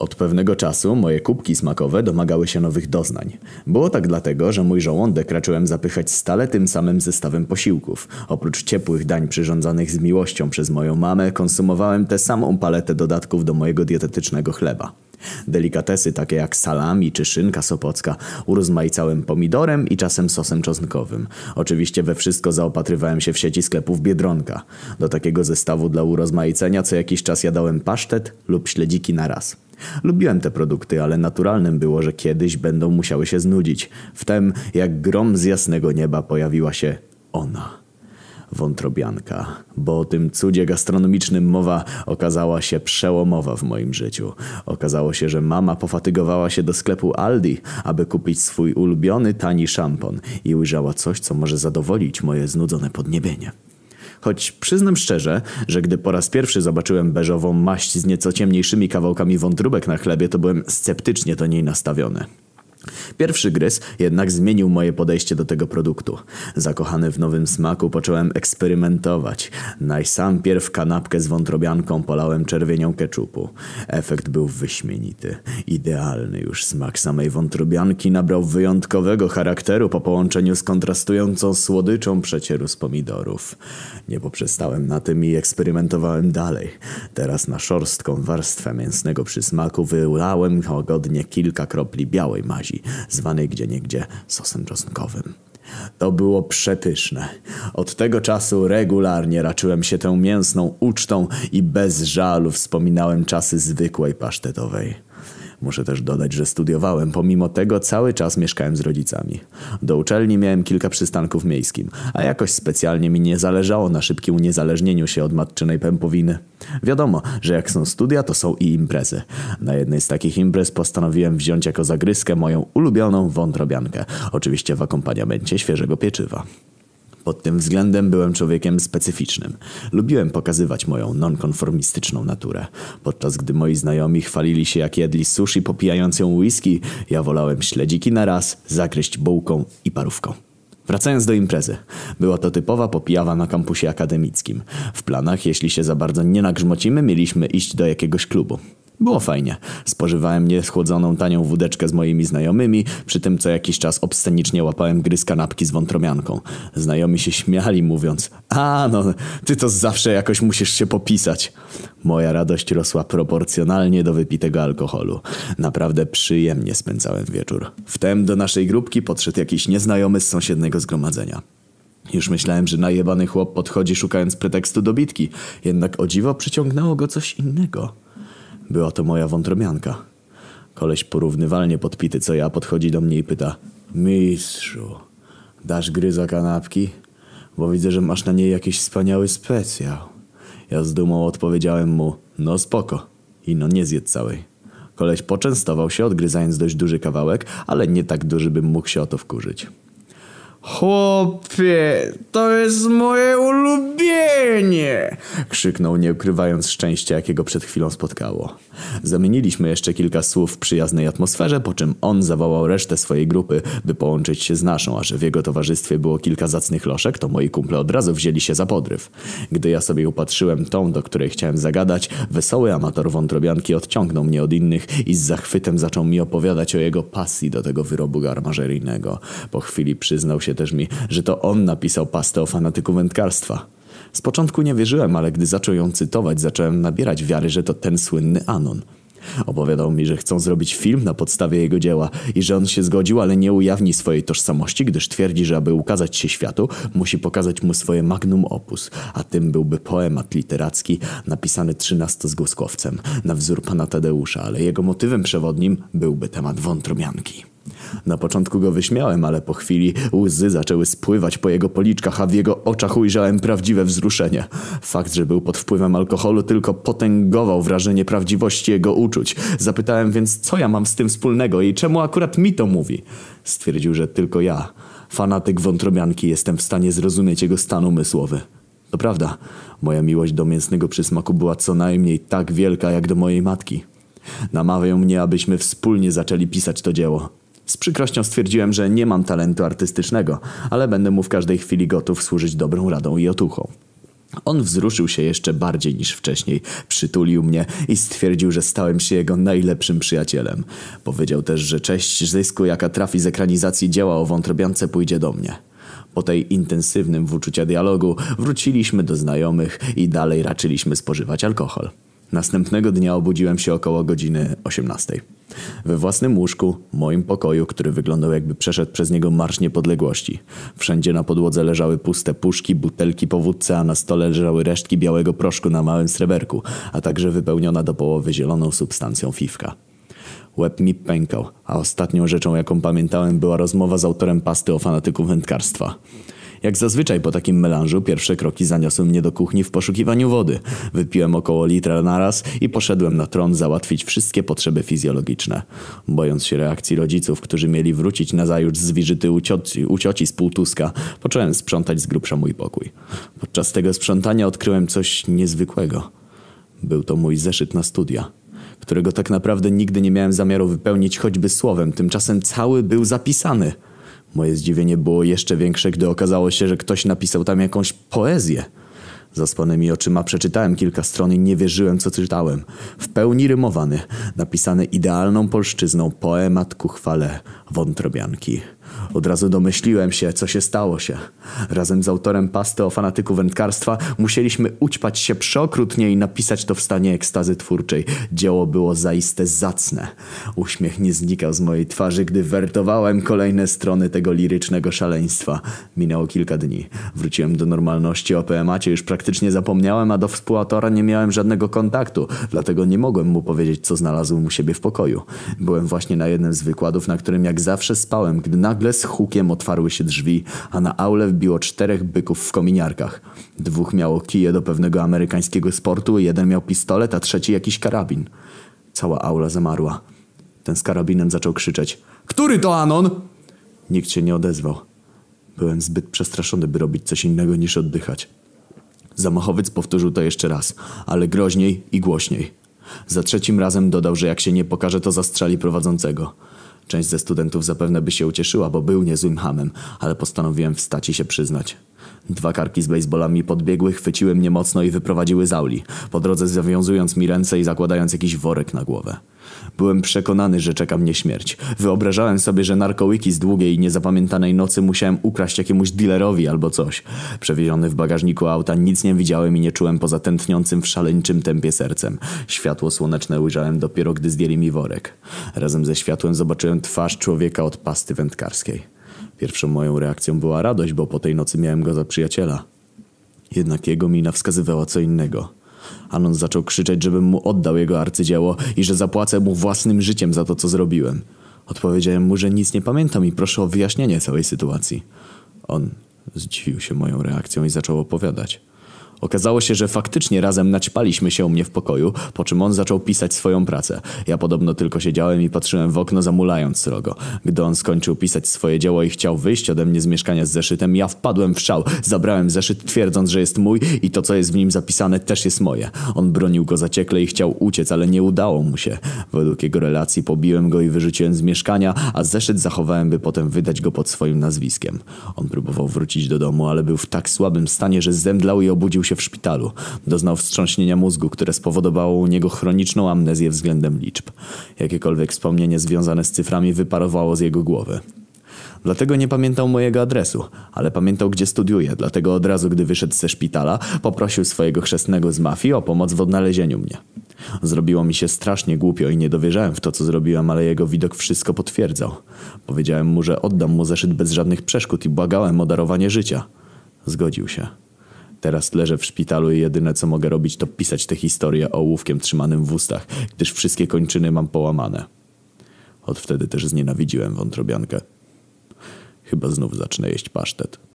Od pewnego czasu moje kubki smakowe domagały się nowych doznań. Było tak dlatego, że mój żołądek raczyłem zapychać stale tym samym zestawem posiłków. Oprócz ciepłych dań przyrządzanych z miłością przez moją mamę, konsumowałem tę samą paletę dodatków do mojego dietetycznego chleba. Delikatesy takie jak salami czy szynka sopocka urozmaicałem pomidorem i czasem sosem czosnkowym. Oczywiście we wszystko zaopatrywałem się w sieci sklepów Biedronka. Do takiego zestawu dla urozmaicenia co jakiś czas jadałem pasztet lub śledziki na raz. Lubiłem te produkty, ale naturalnym było, że kiedyś będą musiały się znudzić. Wtem, jak grom z jasnego nieba, pojawiła się ona. Wątrobianka, bo o tym cudzie gastronomicznym mowa okazała się przełomowa w moim życiu. Okazało się, że mama pofatygowała się do sklepu Aldi, aby kupić swój ulubiony tani szampon i ujrzała coś, co może zadowolić moje znudzone podniebienie. Choć przyznam szczerze, że gdy po raz pierwszy zobaczyłem beżową maść z nieco ciemniejszymi kawałkami wątróbek na chlebie, to byłem sceptycznie do niej nastawiony. Pierwszy gryz jednak zmienił moje podejście do tego produktu. Zakochany w nowym smaku począłem eksperymentować. Najsampierw kanapkę z wątrobianką polałem czerwienią keczupu. Efekt był wyśmienity. Idealny już smak samej wątrobianki nabrał wyjątkowego charakteru po połączeniu z kontrastującą słodyczą przecieru z pomidorów. Nie poprzestałem na tym i eksperymentowałem dalej. Teraz na szorstką warstwę mięsnego przysmaku wylałem łagodnie kilka kropli białej mazi zwanej gdzieniegdzie sosem czosnkowym. To było przepyszne. Od tego czasu regularnie raczyłem się tą mięsną ucztą i bez żalu wspominałem czasy zwykłej pasztetowej. Muszę też dodać, że studiowałem, pomimo tego cały czas mieszkałem z rodzicami. Do uczelni miałem kilka przystanków miejskim, a jakoś specjalnie mi nie zależało na szybkim uniezależnieniu się od matczynej pępowiny. Wiadomo, że jak są studia, to są i imprezy. Na jednej z takich imprez postanowiłem wziąć jako zagryskę moją ulubioną wątrobiankę, oczywiście w akompaniamencie świeżego pieczywa. Pod tym względem byłem człowiekiem specyficznym. Lubiłem pokazywać moją nonkonformistyczną naturę. Podczas gdy moi znajomi chwalili się jak jedli sushi popijając ją whisky, ja wolałem śledziki na raz, zakryść bułką i parówką. Wracając do imprezy. Była to typowa popijawa na kampusie akademickim. W planach, jeśli się za bardzo nie nagrzmocimy, mieliśmy iść do jakiegoś klubu. Było fajnie. Spożywałem nieschłodzoną tanią wódeczkę z moimi znajomymi, przy tym co jakiś czas obscenicznie łapałem gry z kanapki z wątromianką. Znajomi się śmiali mówiąc, a no, ty to zawsze jakoś musisz się popisać. Moja radość rosła proporcjonalnie do wypitego alkoholu. Naprawdę przyjemnie spędzałem wieczór. Wtem do naszej grupki podszedł jakiś nieznajomy z sąsiedniego zgromadzenia. Już myślałem, że najebany chłop podchodzi szukając pretekstu do bitki, jednak o dziwo przyciągnęło go coś innego. Była to moja wątromianka. Koleś porównywalnie podpity co ja podchodzi do mnie i pyta Mistrzu, dasz gry za kanapki? Bo widzę, że masz na niej jakiś wspaniały specjał. Ja z dumą odpowiedziałem mu No spoko. I no nie zjedz całej. Koleś poczęstował się odgryzając dość duży kawałek, ale nie tak duży, bym mógł się o to wkurzyć. Chłopie, to jest moje ulubienie! Krzyknął, nie ukrywając szczęścia, jakiego przed chwilą spotkało. Zamieniliśmy jeszcze kilka słów w przyjaznej atmosferze, po czym on zawołał resztę swojej grupy, by połączyć się z naszą, a że w jego towarzystwie było kilka zacnych loszek, to moi kumple od razu wzięli się za podryw. Gdy ja sobie upatrzyłem tą, do której chciałem zagadać, wesoły amator wątrobianki odciągnął mnie od innych i z zachwytem zaczął mi opowiadać o jego pasji do tego wyrobu garmażeryjnego. Po chwili przyznał się się też mi, że to on napisał pastę o fanatyku wędkarstwa. Z początku nie wierzyłem, ale gdy zaczął ją cytować, zacząłem nabierać wiary, że to ten słynny Anon. Opowiadał mi, że chcą zrobić film na podstawie jego dzieła i że on się zgodził, ale nie ujawni swojej tożsamości, gdyż twierdzi, że aby ukazać się światu, musi pokazać mu swoje magnum opus, a tym byłby poemat literacki napisany trzynastozgłoskowcem na wzór pana Tadeusza, ale jego motywem przewodnim byłby temat wątromianki. Na początku go wyśmiałem, ale po chwili łzy zaczęły spływać po jego policzkach, a w jego oczach ujrzałem prawdziwe wzruszenie. Fakt, że był pod wpływem alkoholu tylko potęgował wrażenie prawdziwości jego uczuć. Zapytałem więc, co ja mam z tym wspólnego i czemu akurat mi to mówi. Stwierdził, że tylko ja, fanatyk wątrobianki, jestem w stanie zrozumieć jego stan umysłowy. To prawda, moja miłość do mięsnego przysmaku była co najmniej tak wielka jak do mojej matki. Namawiał mnie, abyśmy wspólnie zaczęli pisać to dzieło. Z przykrością stwierdziłem, że nie mam talentu artystycznego, ale będę mu w każdej chwili gotów służyć dobrą radą i otuchą. On wzruszył się jeszcze bardziej niż wcześniej, przytulił mnie i stwierdził, że stałem się jego najlepszym przyjacielem. Powiedział też, że cześć zysku, jaka trafi z ekranizacji dzieła o wątrobiance, pójdzie do mnie. Po tej intensywnym w uczucia dialogu wróciliśmy do znajomych i dalej raczyliśmy spożywać alkohol. Następnego dnia obudziłem się około godziny 18. We własnym łóżku, moim pokoju, który wyglądał jakby przeszedł przez niego Marsz Niepodległości. Wszędzie na podłodze leżały puste puszki, butelki po wódce, a na stole leżały resztki białego proszku na małym sreberku, a także wypełniona do połowy zieloną substancją fifka. Łeb mi pękał, a ostatnią rzeczą, jaką pamiętałem, była rozmowa z autorem pasty o fanatyku wędkarstwa. Jak zazwyczaj po takim melanżu pierwsze kroki zaniosły mnie do kuchni w poszukiwaniu wody. Wypiłem około litra naraz i poszedłem na tron załatwić wszystkie potrzeby fizjologiczne. Bojąc się reakcji rodziców, którzy mieli wrócić na zajutrz z wizyty u cioci, u cioci z Półtuska, począłem sprzątać z grubsza mój pokój. Podczas tego sprzątania odkryłem coś niezwykłego. Był to mój zeszyt na studia którego tak naprawdę nigdy nie miałem zamiaru wypełnić choćby słowem, tymczasem cały był zapisany. Moje zdziwienie było jeszcze większe, gdy okazało się, że ktoś napisał tam jakąś poezję. Zaspanymi oczyma przeczytałem kilka stron i nie wierzyłem, co czytałem. W pełni rymowany, napisany idealną polszczyzną poemat ku chwale wątrobianki. Od razu domyśliłem się, co się stało się. Razem z autorem pasty o fanatyku wędkarstwa musieliśmy ućpać się przeokrutnie i napisać to w stanie ekstazy twórczej. Dzieło było zaiste zacne. Uśmiech nie znikał z mojej twarzy, gdy wertowałem kolejne strony tego lirycznego szaleństwa. Minęło kilka dni. Wróciłem do normalności o PMacie, już praktycznie zapomniałem, a do współautora nie miałem żadnego kontaktu, dlatego nie mogłem mu powiedzieć, co znalazłem u siebie w pokoju. Byłem właśnie na jednym z wykładów, na którym jak zawsze spałem, gdy nagle Nagle z hukiem otwarły się drzwi, a na aulę wbiło czterech byków w kominiarkach. Dwóch miało kije do pewnego amerykańskiego sportu, jeden miał pistolet, a trzeci jakiś karabin. Cała aula zamarła. Ten z karabinem zaczął krzyczeć. Który to Anon? Nikt się nie odezwał. Byłem zbyt przestraszony, by robić coś innego niż oddychać. Zamachowiec powtórzył to jeszcze raz, ale groźniej i głośniej. Za trzecim razem dodał, że jak się nie pokaże, to zastrzeli prowadzącego. Część ze studentów zapewne by się ucieszyła, bo był niezłym hamem, ale postanowiłem wstać i się przyznać. Dwa karki z baseballami podbiegły, chwyciły mnie mocno i wyprowadziły z auli, po drodze zawiązując mi ręce i zakładając jakiś worek na głowę. Byłem przekonany, że czeka mnie śmierć. Wyobrażałem sobie, że narkołyki z długiej niezapamiętanej nocy musiałem ukraść jakiemuś dealerowi albo coś. Przewieziony w bagażniku auta nic nie widziałem i nie czułem poza tętniącym w szaleńczym tempie sercem. Światło słoneczne ujrzałem dopiero, gdy zdjęli mi worek. Razem ze światłem zobaczyłem twarz człowieka od pasty wędkarskiej. Pierwszą moją reakcją była radość, bo po tej nocy miałem go za przyjaciela. Jednak jego mina wskazywała co innego – Anon zaczął krzyczeć, żebym mu oddał jego arcydzieło i że zapłacę mu własnym życiem za to, co zrobiłem. Odpowiedziałem mu, że nic nie pamiętam i proszę o wyjaśnienie całej sytuacji. On zdziwił się moją reakcją i zaczął opowiadać. Okazało się, że faktycznie razem naćpaliśmy się u mnie w pokoju, po czym on zaczął pisać swoją pracę. Ja podobno tylko siedziałem i patrzyłem w okno zamulając srogo. Gdy on skończył pisać swoje dzieło i chciał wyjść ode mnie z mieszkania z zeszytem, ja wpadłem w szał. Zabrałem zeszyt twierdząc, że jest mój i to co jest w nim zapisane też jest moje. On bronił go zaciekle i chciał uciec, ale nie udało mu się. Według jego relacji pobiłem go i wyrzuciłem z mieszkania, a zeszyt zachowałem, by potem wydać go pod swoim nazwiskiem. On próbował wrócić do domu, ale był w tak słabym stanie, że zemdlał i obudził się się w szpitalu. Doznał wstrząśnienia mózgu, które spowodowało u niego chroniczną amnezję względem liczb. Jakiekolwiek wspomnienie związane z cyframi wyparowało z jego głowy. Dlatego nie pamiętał mojego adresu, ale pamiętał gdzie studiuję, dlatego od razu gdy wyszedł ze szpitala, poprosił swojego chrzestnego z mafii o pomoc w odnalezieniu mnie. Zrobiło mi się strasznie głupio i nie dowierzałem w to, co zrobiłem, ale jego widok wszystko potwierdzał. Powiedziałem mu, że oddam mu zeszyt bez żadnych przeszkód i błagałem o darowanie życia. Zgodził się. Teraz leżę w szpitalu i jedyne co mogę robić to pisać tę historię ołówkiem trzymanym w ustach, gdyż wszystkie kończyny mam połamane. Od wtedy też znienawidziłem wątrobiankę. Chyba znów zacznę jeść pasztet.